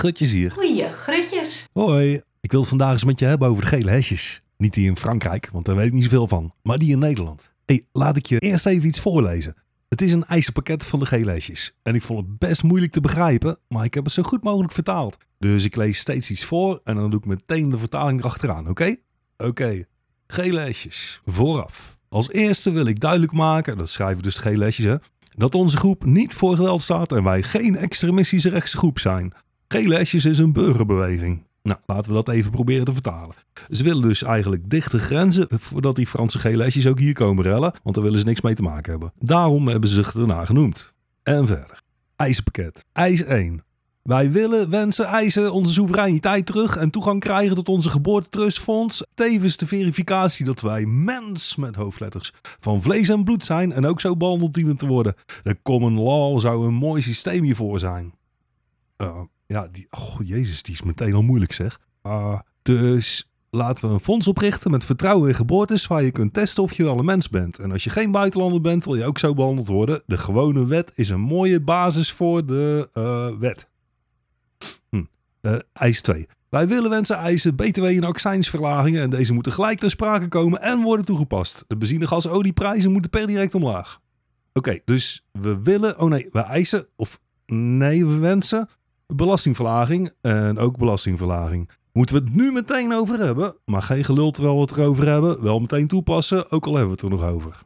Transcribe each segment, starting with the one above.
Grutjes hier. Goeie grutjes. Hoi. Ik wil het vandaag eens met je hebben over de gele hesjes. Niet die in Frankrijk, want daar weet ik niet zoveel van. Maar die in Nederland. hey, laat ik je eerst even iets voorlezen. Het is een eisenpakket van de gele hesjes. En ik vond het best moeilijk te begrijpen, maar ik heb het zo goed mogelijk vertaald. Dus ik lees steeds iets voor en dan doe ik meteen de vertaling erachteraan, oké? Oké, gele hesjes. Vooraf. Als eerste wil ik duidelijk maken, dat schrijven dus de gele hesjes hè, dat onze groep niet voor geweld staat en wij geen extremistische rechtse groep zijn. Gele hesjes is een burgerbeweging. Nou, laten we dat even proberen te vertalen. Ze willen dus eigenlijk dichte grenzen voordat die Franse gele hesjes ook hier komen rellen, want daar willen ze niks mee te maken hebben. Daarom hebben ze zich erna genoemd. En verder. Eisenpakket. Eis 1. Wij willen, wensen, eisen onze soevereiniteit terug en toegang krijgen tot onze geboortetrustfonds. Tevens de verificatie dat wij mens met hoofdletters van vlees en bloed zijn en ook zo behandeld dienen te worden. De common law zou een mooi systeem hiervoor zijn. Uh, ja, die, oh jezus, die is meteen al moeilijk zeg. Uh, dus laten we een fonds oprichten met vertrouwen in geboortes waar je kunt testen of je wel een mens bent. En als je geen buitenlander bent, wil je ook zo behandeld worden. De gewone wet is een mooie basis voor de uh, wet. Hm. Uh, eis 2. Wij willen wensen eisen btw en accijnsverlagingen en deze moeten gelijk ter sprake komen en worden toegepast. De benzine, gas, olieprijzen moeten per direct omlaag. Oké, dus we willen, oh nee, we eisen, of nee, we wensen belastingverlaging en ook belastingverlaging. Moeten we het nu meteen over hebben, maar geen gelul terwijl we het erover hebben. Wel meteen toepassen, ook al hebben we het er nog over.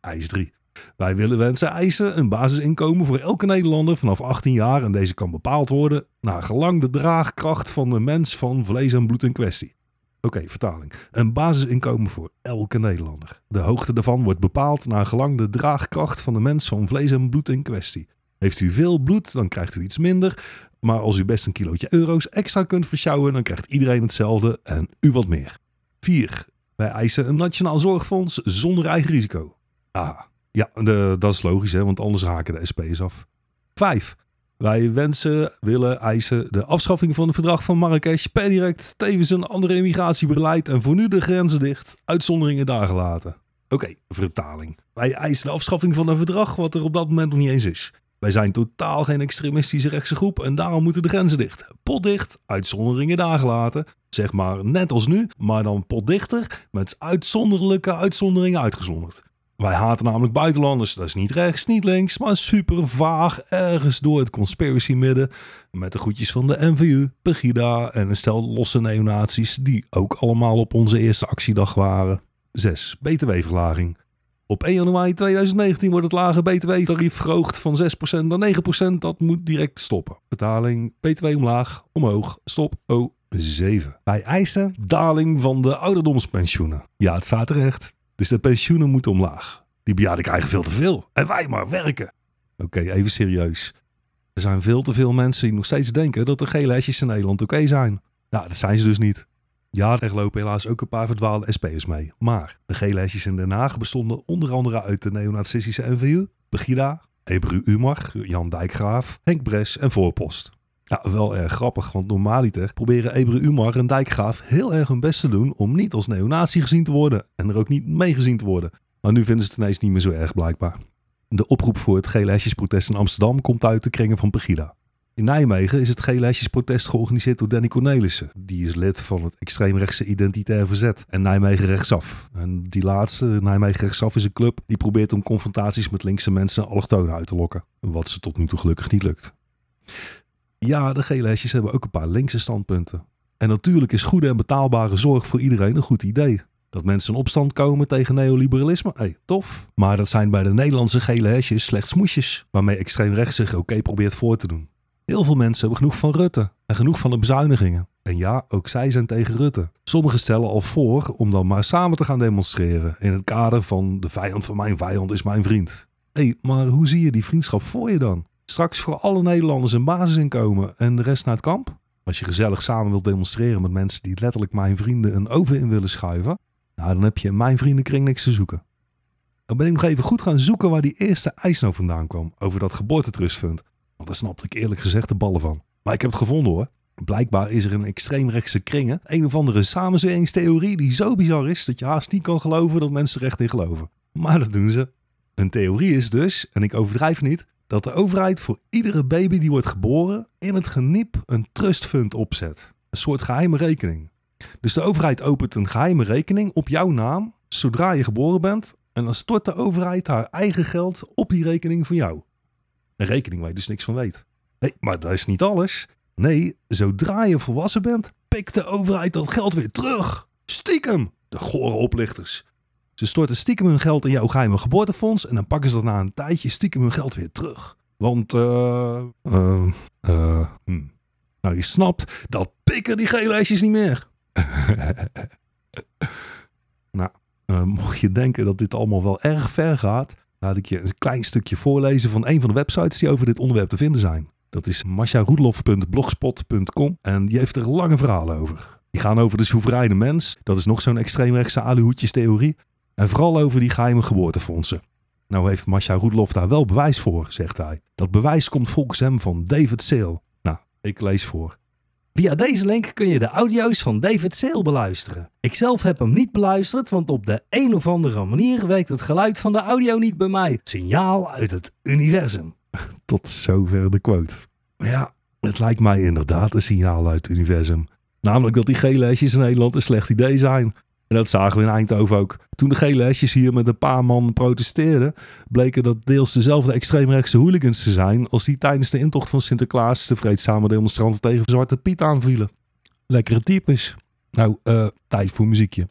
Eis 3. Wij willen wensen eisen een basisinkomen voor elke Nederlander vanaf 18 jaar en deze kan bepaald worden naar gelang de draagkracht van de mens van vlees en bloed in kwestie. Oké, vertaling. Een basisinkomen voor elke Nederlander. De hoogte daarvan wordt bepaald naar gelang de draagkracht van de mens van vlees en bloed in kwestie. Heeft u veel bloed, dan krijgt u iets minder. Maar als u best een kilootje euro's extra kunt versjouwen, dan krijgt iedereen hetzelfde en u wat meer. 4. Wij eisen een nationaal zorgfonds zonder eigen risico. Ah, ja, dat is logisch, hè, want anders haken de SP's af. 5. Wij wensen, willen, eisen de afschaffing van het verdrag van Marrakesh per direct, tevens een andere immigratiebeleid en voor nu de grenzen dicht, uitzonderingen daar gelaten. Oké, vertaling. Wij eisen de afschaffing van een verdrag wat er op dat moment nog niet eens is. Wij zijn totaal geen extremistische rechtse groep en daarom moeten de grenzen dicht. Potdicht, uitzonderingen daar gelaten. Zeg maar net als nu, maar dan potdichter met uitzonderlijke uitzonderingen uitgezonderd. Wij haten namelijk buitenlanders. Dat is niet rechts, niet links, maar super vaag ergens door het conspiracy midden. Met de groetjes van de NVU, Pegida en een stel losse neonazies die ook allemaal op onze eerste actiedag waren. 6. BTW-verlaging. Op 1 januari 2019 wordt het lage btw-tarief verhoogd van 6% naar 9%. Dat moet direct stoppen. Betaling btw omlaag, omhoog, stop, oh 7. Wij eisen daling van de ouderdomspensioenen. Ja, het staat terecht. Dus de pensioenen moeten omlaag. Die bejaarden krijgen veel te veel. En wij maar werken. Oké, even serieus. Er zijn veel te veel mensen die nog steeds denken dat de gele hesjes in Nederland oké zijn. Ja, dat zijn ze dus niet. Ja, er lopen helaas ook een paar verdwaalde SP'ers mee. Maar de gele hesjes in Den Haag bestonden onder andere uit de neonazistische NVU, Begida, Ebru Umar, Jan Dijkgraaf, Henk Bres en Voorpost. Ja, wel erg grappig, want normaliter proberen Ebru Umar en Dijkgraaf heel erg hun best te doen om niet als neonazi gezien te worden en er ook niet mee gezien te worden. Maar nu vinden ze het ineens niet meer zo erg blijkbaar. De oproep voor het gele hesjesprotest in Amsterdam komt uit de kringen van Pegida. In Nijmegen is het gele hesjesprotest georganiseerd door Danny Cornelissen. Die is lid van het extreemrechtse Identitair Verzet en Nijmegen Rechtsaf. En die laatste, Nijmegen Rechtsaf, is een club die probeert om confrontaties met linkse mensen en allochtonen uit te lokken. Wat ze tot nu toe gelukkig niet lukt. Ja, de gele hesjes hebben ook een paar linkse standpunten. En natuurlijk is goede en betaalbare zorg voor iedereen een goed idee. Dat mensen in opstand komen tegen neoliberalisme, hey, tof. Maar dat zijn bij de Nederlandse gele hesjes slechts smoesjes, waarmee extreem rechts zich oké probeert voor te doen. Heel veel mensen hebben genoeg van Rutte en genoeg van de bezuinigingen. En ja, ook zij zijn tegen Rutte. Sommigen stellen al voor om dan maar samen te gaan demonstreren in het kader van de vijand van mijn vijand is mijn vriend. Hé, maar hoe zie je die vriendschap voor je dan? Straks voor alle Nederlanders een basisinkomen en de rest naar het kamp? Als je gezellig samen wilt demonstreren met mensen die letterlijk mijn vrienden een oven in willen schuiven, nou dan heb je in mijn vriendenkring niks te zoeken. Dan ben ik nog even goed gaan zoeken waar die eerste eis nou vandaan kwam over dat geboortetrustfund. Want daar snapte ik eerlijk gezegd de ballen van. Maar ik heb het gevonden hoor. Blijkbaar is er in extreemrechtse kringen een of andere samenzweringstheorie die zo bizar is dat je haast niet kan geloven dat mensen er echt in geloven. Maar dat doen ze. Een theorie is dus, en ik overdrijf niet, dat de overheid voor iedere baby die wordt geboren in het geniep een trustfund opzet. Een soort geheime rekening. Dus de overheid opent een geheime rekening op jouw naam zodra je geboren bent. En dan stort de overheid haar eigen geld op die rekening voor jou. Een rekening waar je dus niks van weet. Nee, maar dat is niet alles. Nee, zodra je volwassen bent, pikt de overheid dat geld weer terug. Stiekem, de gore oplichters. Ze storten stiekem hun geld in jouw geheime geboortefonds en dan pakken ze dat na een tijdje stiekem hun geld weer terug. Want, eh, eh, eh, hm. nou je snapt, dat pikken die lijstjes niet meer. nou, uh, mocht je denken dat dit allemaal wel erg ver gaat, laat ik je een klein stukje voorlezen van een van de websites die over dit onderwerp te vinden zijn. Dat is masharoedlof.blogspot.com en die heeft er lange verhalen over. Die gaan over de soevereine mens, dat is nog zo'n extreemrechtse aluhoedjestheorie, en vooral over die geheime geboortefondsen. Nou heeft Masha Roedlof daar wel bewijs voor, zegt hij. Dat bewijs komt volgens hem van David Sale. Nou, ik lees voor. Via deze link kun je de audio's van David Sale beluisteren. Ik zelf heb hem niet beluisterd, want op de een of andere manier werkt het geluid van de audio niet bij mij. Signaal uit het universum. Tot zover de quote. Ja, het lijkt mij inderdaad een signaal uit het universum. Namelijk dat die gele hesjes in Nederland een slecht idee zijn. En dat zagen we in Eindhoven ook. Toen de gele hesjes hier met een paar man protesteerden, bleken dat deels dezelfde extreemrechtse hooligans te zijn als die tijdens de intocht van Sinterklaas de vreedzame demonstranten tegen Zwarte Piet aanvielen. Lekkere types. Nou, uh, tijd voor muziekje.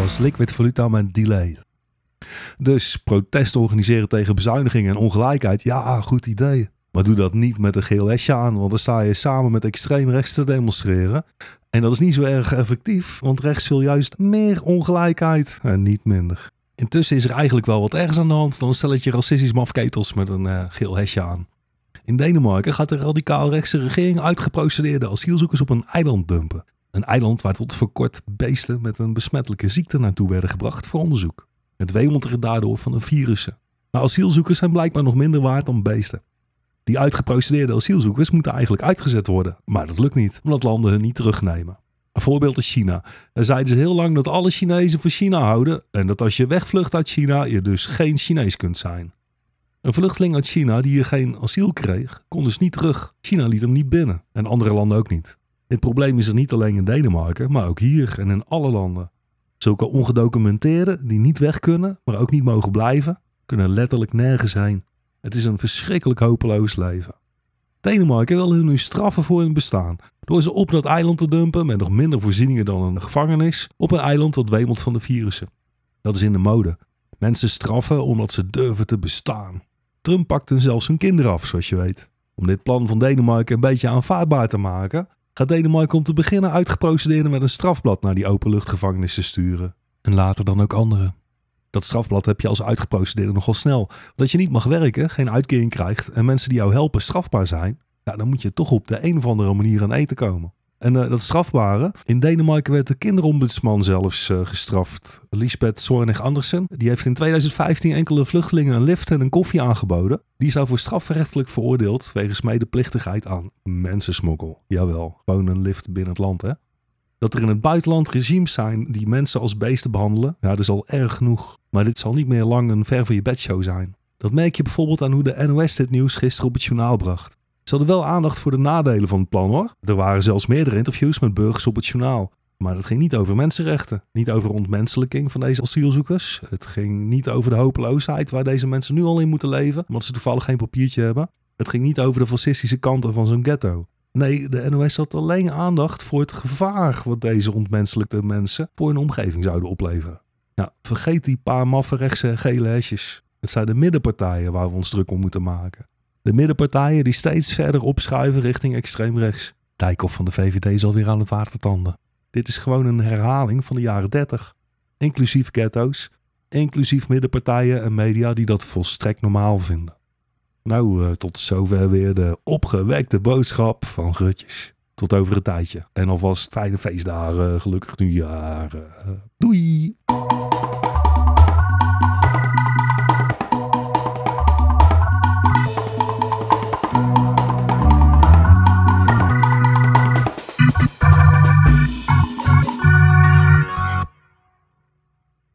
Was Liquid Valuta met Delay. Dus protest organiseren tegen bezuinigingen en ongelijkheid, ja, goed idee. Maar doe dat niet met een geel hesje aan, want dan sta je samen met extreem rechts te demonstreren. En dat is niet zo erg effectief, want rechts wil juist meer ongelijkheid en niet minder. Intussen is er eigenlijk wel wat ergens aan de hand dan een stelletje racistisch mafketels met een uh, geel hesje aan. In Denemarken gaat de radicaal rechtse regering uitgeprocedeerde asielzoekers op een eiland dumpen. Een eiland waar tot voor kort beesten met een besmettelijke ziekte naartoe werden gebracht voor onderzoek. Het er daardoor van een virussen. Maar asielzoekers zijn blijkbaar nog minder waard dan beesten. Die uitgeprocedeerde asielzoekers moeten eigenlijk uitgezet worden. Maar dat lukt niet, omdat landen hun niet terugnemen. Een voorbeeld is China. Daar zeiden ze heel lang dat alle Chinezen voor China houden en dat als je wegvlucht uit China je dus geen Chinees kunt zijn. Een vluchteling uit China die geen asiel kreeg, kon dus niet terug. China liet hem niet binnen en andere landen ook niet. Dit probleem is er niet alleen in Denemarken, maar ook hier en in alle landen. Zulke ongedocumenteerden die niet weg kunnen, maar ook niet mogen blijven, kunnen letterlijk nergens heen. Het is een verschrikkelijk hopeloos leven. Denemarken wil hun nu straffen voor hun bestaan. Door ze op dat eiland te dumpen met nog minder voorzieningen dan een gevangenis. Op een eiland dat wemelt van de virussen. Dat is in de mode. Mensen straffen omdat ze durven te bestaan. Trump pakt zelfs hun kinderen af, zoals je weet. Om dit plan van Denemarken een beetje aanvaardbaar te maken, gaat Denemarken om te beginnen uitgeprocedeerd met een strafblad naar die openluchtgevangenissen sturen. En later dan ook anderen. Dat strafblad heb je als uitgeprocedeerde nogal snel. Dat je niet mag werken, geen uitkering krijgt en mensen die jou helpen strafbaar zijn, ja, dan moet je toch op de een of andere manier aan eten komen. En uh, dat strafbare, in Denemarken werd de kinderombudsman zelfs uh, gestraft. Lisbeth Zornig Andersen, die heeft in 2015 enkele vluchtelingen een lift en een koffie aangeboden. Die zou voor strafrechtelijk veroordeeld wegens medeplichtigheid aan mensensmokkel. Jawel, gewoon een lift binnen het land hè. Dat er in het buitenland regimes zijn die mensen als beesten behandelen, ja, dat is al erg genoeg. Maar dit zal niet meer lang een ver van je bedshow zijn. Dat merk je bijvoorbeeld aan hoe de NOS dit nieuws gisteren op het journaal bracht. Ze hadden wel aandacht voor de nadelen van het plan hoor. Er waren zelfs meerdere interviews met burgers op het journaal. Maar het ging niet over mensenrechten, niet over ontmenselijking van deze asielzoekers. Het ging niet over de hopeloosheid waar deze mensen nu al in moeten leven, omdat ze toevallig geen papiertje hebben. Het ging niet over de fascistische kanten van zo'n ghetto. Nee, de NOS had alleen aandacht voor het gevaar wat deze ontmenselijke mensen voor hun omgeving zouden opleveren. Vergeet die paar maffe rechtse gele hesjes. Het zijn de middenpartijen waar we ons druk om moeten maken. De middenpartijen die steeds verder opschuiven richting extreem rechts. Dijkhoff van de VVD is alweer aan het watertanden. Dit is gewoon een herhaling van de jaren 30. Inclusief ghetto's, inclusief middenpartijen en media die dat volstrekt normaal vinden. Nou, uh, tot zover weer de opgewekte boodschap van Rutjes. Tot over een tijdje. En alvast fijne feestdagen, gelukkig nieuwjaar. Doei!